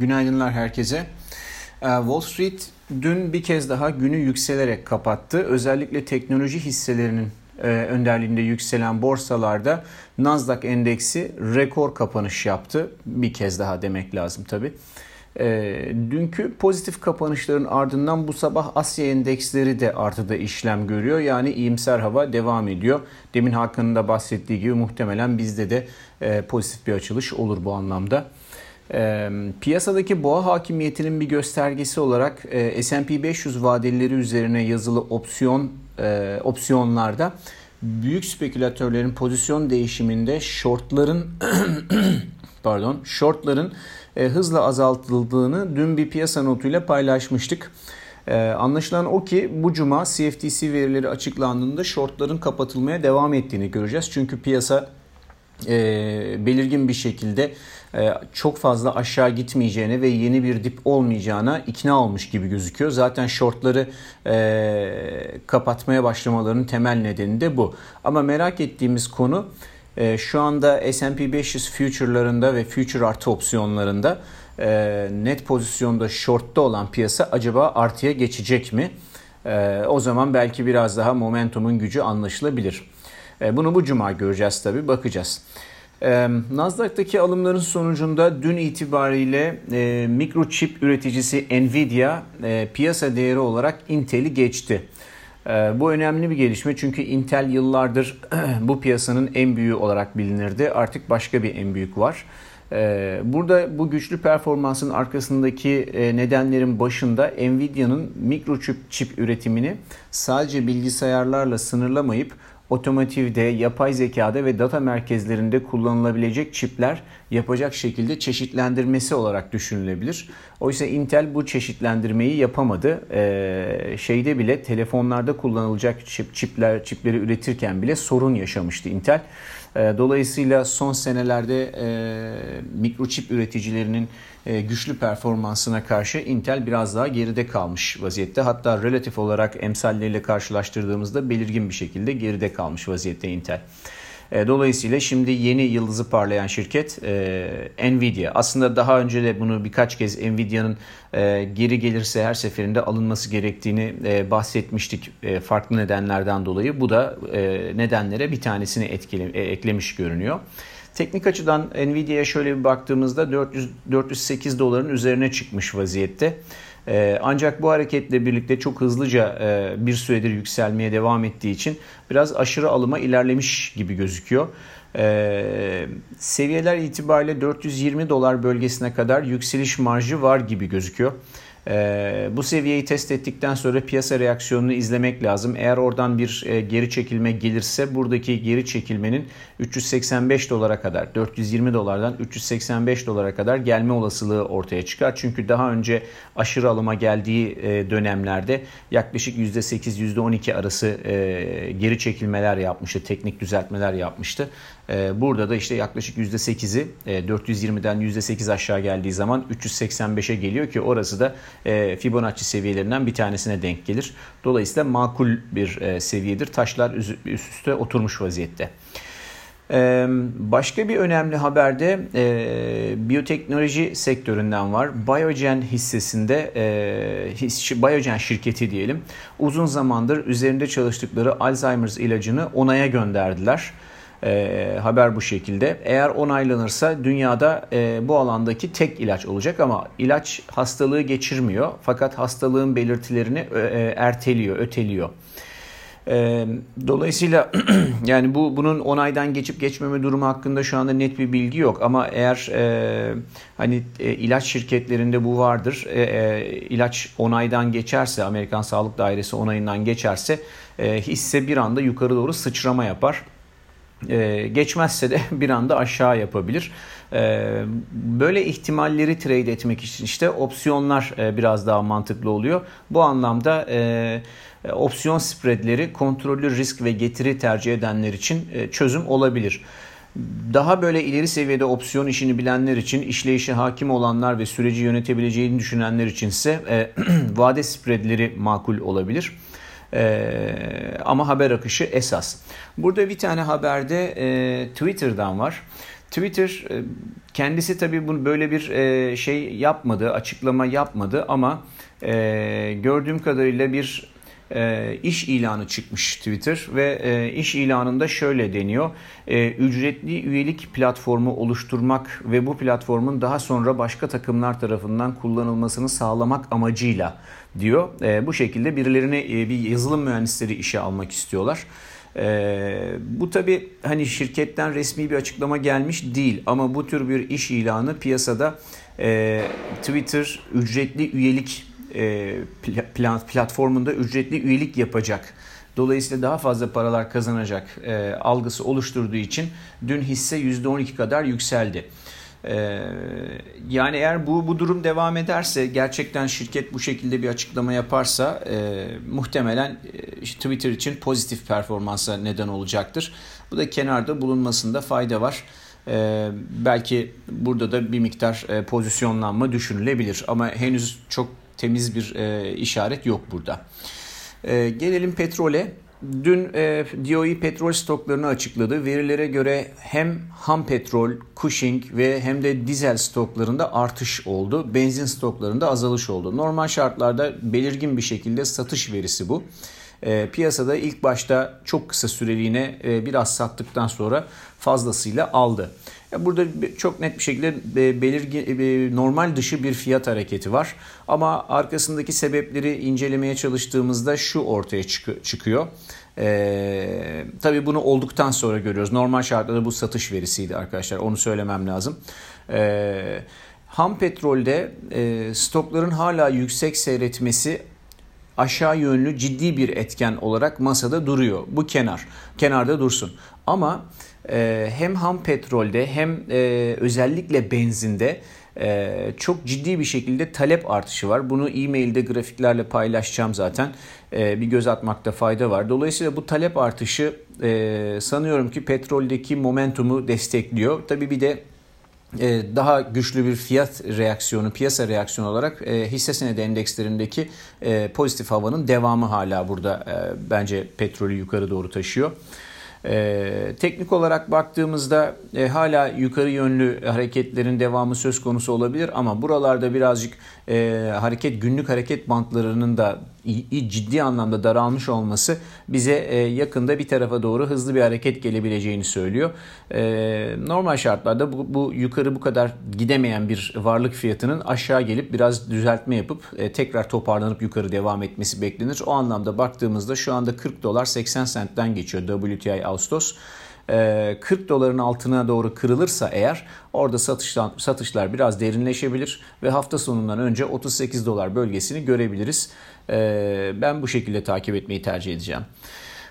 Günaydınlar herkese. Ee, Wall Street dün bir kez daha günü yükselerek kapattı. Özellikle teknoloji hisselerinin e, önderliğinde yükselen borsalarda Nasdaq endeksi rekor kapanış yaptı. Bir kez daha demek lazım tabii. E, dünkü pozitif kapanışların ardından bu sabah Asya endeksleri de artıda işlem görüyor. Yani iyimser hava devam ediyor. Demin Hakan'ın da bahsettiği gibi muhtemelen bizde de e, pozitif bir açılış olur bu anlamda. E, piyasadaki boğa hakimiyetinin bir göstergesi olarak e, S&P 500 vadelileri üzerine yazılı opsiyon e, opsiyonlarda büyük spekülatörlerin pozisyon değişiminde shortların pardon shortların e, hızla azaltıldığını dün bir piyasa notuyla paylaşmıştık. Ee, anlaşılan o ki bu cuma CFTC verileri açıklandığında shortların kapatılmaya devam ettiğini göreceğiz. Çünkü piyasa e, belirgin bir şekilde e, çok fazla aşağı gitmeyeceğine ve yeni bir dip olmayacağına ikna olmuş gibi gözüküyor. Zaten shortları e, kapatmaya başlamalarının temel nedeni de bu. Ama merak ettiğimiz konu e, şu anda S&P 500 future'larında ve future artı opsiyonlarında e, net pozisyonda short'ta olan piyasa acaba artıya geçecek mi? E, o zaman belki biraz daha momentumun gücü anlaşılabilir. E, bunu bu cuma göreceğiz tabii bakacağız. E, Nasdaq'taki alımların sonucunda dün itibariyle e, mikroçip üreticisi Nvidia e, piyasa değeri olarak Intel'i geçti. Ee, bu önemli bir gelişme çünkü Intel yıllardır bu piyasanın en büyüğü olarak bilinirdi. Artık başka bir en büyük var. Ee, burada bu güçlü performansın arkasındaki e, nedenlerin başında Nvidia'nın mikroçip çip üretimini sadece bilgisayarlarla sınırlamayıp otomotivde, yapay zekada ve data merkezlerinde kullanılabilecek çipler yapacak şekilde çeşitlendirmesi olarak düşünülebilir. Oysa Intel bu çeşitlendirmeyi yapamadı. Ee, şeyde bile telefonlarda kullanılacak çip, çipler çipleri üretirken bile sorun yaşamıştı Intel. Ee, dolayısıyla son senelerde e, mikroçip üreticilerinin e, güçlü performansına karşı Intel biraz daha geride kalmış vaziyette. Hatta relatif olarak emsalleriyle karşılaştırdığımızda belirgin bir şekilde geride kalmış vaziyette Intel. E, dolayısıyla şimdi yeni yıldızı parlayan şirket e, Nvidia. Aslında daha önce de bunu birkaç kez Nvidia'nın e, geri gelirse her seferinde alınması gerektiğini bahsetmiştik farklı nedenlerden dolayı. Bu da nedenlere bir tanesini etkili, e, eklemiş görünüyor. Teknik açıdan Nvidia'ya şöyle bir baktığımızda 400, 408 doların üzerine çıkmış vaziyette. Ee, ancak bu hareketle birlikte çok hızlıca e, bir süredir yükselmeye devam ettiği için biraz aşırı alıma ilerlemiş gibi gözüküyor. Ee, seviyeler itibariyle 420 dolar bölgesine kadar yükseliş marjı var gibi gözüküyor. Ee, bu seviyeyi test ettikten sonra piyasa reaksiyonunu izlemek lazım. Eğer oradan bir e, geri çekilme gelirse buradaki geri çekilmenin 385 dolara kadar 420 dolardan 385 dolara kadar gelme olasılığı ortaya çıkar. Çünkü daha önce aşırı alıma geldiği e, dönemlerde yaklaşık %8 %12 arası e, geri çekilmeler yapmıştı. Teknik düzeltmeler yapmıştı. Burada da işte yaklaşık %8'i 420'den %8 aşağı geldiği zaman 385'e geliyor ki orası da Fibonacci seviyelerinden bir tanesine denk gelir. Dolayısıyla makul bir seviyedir. Taşlar üst üste oturmuş vaziyette. Başka bir önemli haber de e, biyoteknoloji sektöründen var. Biogen hissesinde e, Biogen şirketi diyelim uzun zamandır üzerinde çalıştıkları Alzheimer's ilacını onaya gönderdiler. E, haber bu şekilde. Eğer onaylanırsa dünyada e, bu alandaki tek ilaç olacak ama ilaç hastalığı geçirmiyor. Fakat hastalığın belirtilerini e, erteliyor, öteliyor. E, dolayısıyla yani bu bunun onaydan geçip geçmeme durumu hakkında şu anda net bir bilgi yok ama eğer e, hani e, ilaç şirketlerinde bu vardır. E, e, ilaç onaydan geçerse Amerikan Sağlık Dairesi onayından geçerse e, hisse bir anda yukarı doğru sıçrama yapar. Ee, geçmezse de bir anda aşağı yapabilir. Ee, böyle ihtimalleri trade etmek için işte opsiyonlar e, biraz daha mantıklı oluyor. Bu anlamda e, opsiyon spreadleri kontrollü risk ve getiri tercih edenler için e, çözüm olabilir. Daha böyle ileri seviyede opsiyon işini bilenler için, işleyişe hakim olanlar ve süreci yönetebileceğini düşünenler içinse e, vade spreadleri makul olabilir. E, ama haber akışı esas. Burada bir tane haberde e, Twitter'dan var. Twitter e, kendisi tabii bunu böyle bir e, şey yapmadı, açıklama yapmadı ama e, gördüğüm kadarıyla bir iş ilanı çıkmış Twitter ve iş ilanında şöyle deniyor. Ücretli üyelik platformu oluşturmak ve bu platformun daha sonra başka takımlar tarafından kullanılmasını sağlamak amacıyla diyor. Bu şekilde birilerini bir yazılım mühendisleri işe almak istiyorlar. Ee, bu tabi hani şirketten resmi bir açıklama gelmiş değil ama bu tür bir iş ilanı piyasada e, Twitter ücretli üyelik e, platformunda ücretli üyelik yapacak. Dolayısıyla daha fazla paralar kazanacak e, algısı oluşturduğu için dün hisse %12 kadar yükseldi. Ee, yani eğer bu bu durum devam ederse gerçekten şirket bu şekilde bir açıklama yaparsa e, muhtemelen e, Twitter için pozitif performansa neden olacaktır. Bu da kenarda bulunmasında fayda var. E, belki burada da bir miktar e, pozisyonlanma düşünülebilir ama henüz çok temiz bir e, işaret yok burada. E, gelelim petrole. Dün e, DOE petrol stoklarını açıkladı. Verilere göre hem ham petrol, Cushing ve hem de dizel stoklarında artış oldu. Benzin stoklarında azalış oldu. Normal şartlarda belirgin bir şekilde satış verisi bu. E, piyasada ilk başta çok kısa süreliğine e, biraz sattıktan sonra fazlasıyla aldı. Burada çok net bir şekilde belirgin normal dışı bir fiyat hareketi var. Ama arkasındaki sebepleri incelemeye çalıştığımızda şu ortaya çıkıyor. Ee, tabii bunu olduktan sonra görüyoruz. Normal şartlarda bu satış verisiydi arkadaşlar. Onu söylemem lazım. Ee, ham petrolde e, stokların hala yüksek seyretmesi aşağı yönlü ciddi bir etken olarak masada duruyor. Bu kenar. Kenarda dursun. Ama e, hem ham petrolde hem e, özellikle benzinde e, çok ciddi bir şekilde talep artışı var. Bunu e-mailde grafiklerle paylaşacağım zaten. E, bir göz atmakta fayda var. Dolayısıyla bu talep artışı e, sanıyorum ki petroldeki momentumu destekliyor. Tabii bir de daha güçlü bir fiyat reaksiyonu, piyasa reaksiyonu olarak e, hisse senedi endekslerindeki e, pozitif havanın devamı hala burada bence petrolü yukarı doğru taşıyor. E, teknik olarak baktığımızda e, hala yukarı yönlü hareketlerin devamı söz konusu olabilir ama buralarda birazcık e, hareket günlük hareket bantlarının da ciddi anlamda daralmış olması bize e, yakında bir tarafa doğru hızlı bir hareket gelebileceğini söylüyor. E, normal şartlarda bu, bu yukarı bu kadar gidemeyen bir varlık fiyatının aşağı gelip biraz düzeltme yapıp e, tekrar toparlanıp yukarı devam etmesi beklenir. O anlamda baktığımızda şu anda 40 dolar 80 centten geçiyor WTI Ağustos. 40 doların altına doğru kırılırsa eğer orada satışlar, satışlar biraz derinleşebilir ve hafta sonundan önce 38 dolar bölgesini görebiliriz. Ben bu şekilde takip etmeyi tercih edeceğim.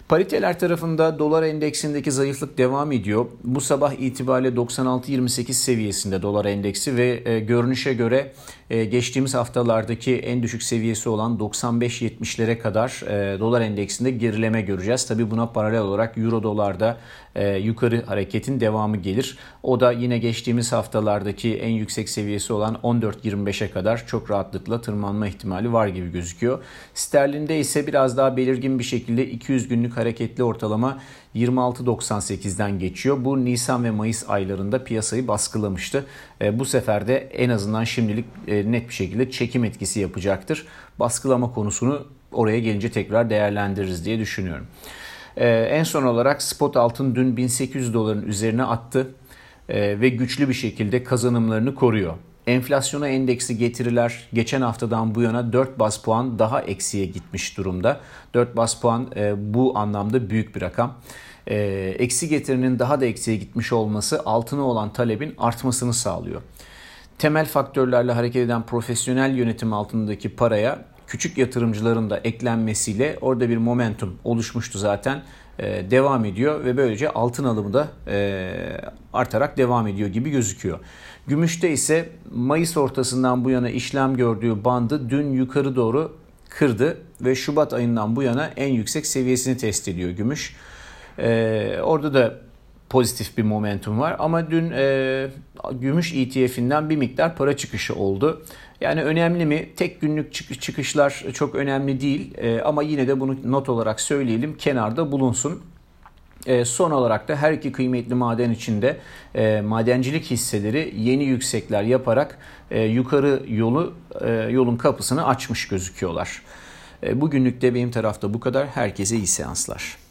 Pariteler tarafında dolar endeksindeki zayıflık devam ediyor. Bu sabah itibariyle 96.28 seviyesinde dolar endeksi ve e, görünüşe göre e, geçtiğimiz haftalardaki en düşük seviyesi olan 95.70'lere kadar e, dolar endeksinde gerileme göreceğiz. Tabi buna paralel olarak euro dolarda e, yukarı hareketin devamı gelir. O da yine geçtiğimiz haftalardaki en yüksek seviyesi olan 14.25'e kadar çok rahatlıkla tırmanma ihtimali var gibi gözüküyor. Sterlinde ise biraz daha belirgin bir şekilde 200 günlük hareketli ortalama 26.98'den geçiyor. Bu Nisan ve Mayıs aylarında piyasayı baskılamıştı. E, bu sefer de en azından şimdilik e, net bir şekilde çekim etkisi yapacaktır. Baskılama konusunu oraya gelince tekrar değerlendiririz diye düşünüyorum. E, en son olarak spot altın dün 1800 doların üzerine attı ve güçlü bir şekilde kazanımlarını koruyor. Enflasyona endeksi getiriler geçen haftadan bu yana 4 bas puan daha eksiye gitmiş durumda. 4 bas puan e, bu anlamda büyük bir rakam. E, eksi getirinin daha da eksiye gitmiş olması altına olan talebin artmasını sağlıyor. Temel faktörlerle hareket eden profesyonel yönetim altındaki paraya küçük yatırımcıların da eklenmesiyle orada bir momentum oluşmuştu zaten. E, devam ediyor ve böylece altın alımı da e, artarak devam ediyor gibi gözüküyor. Gümüşte ise Mayıs ortasından bu yana işlem gördüğü bandı dün yukarı doğru kırdı ve Şubat ayından bu yana en yüksek seviyesini test ediyor gümüş. Ee, orada da pozitif bir momentum var ama dün e, gümüş ETF'inden bir miktar para çıkışı oldu. Yani önemli mi? Tek günlük çıkışlar çok önemli değil e, ama yine de bunu not olarak söyleyelim kenarda bulunsun. E, son olarak da her iki kıymetli maden içinde e, madencilik hisseleri yeni yüksekler yaparak e, yukarı yolu e, yolun kapısını açmış gözüküyorlar. E, bugünlük de benim tarafta bu kadar. Herkese iyi seanslar.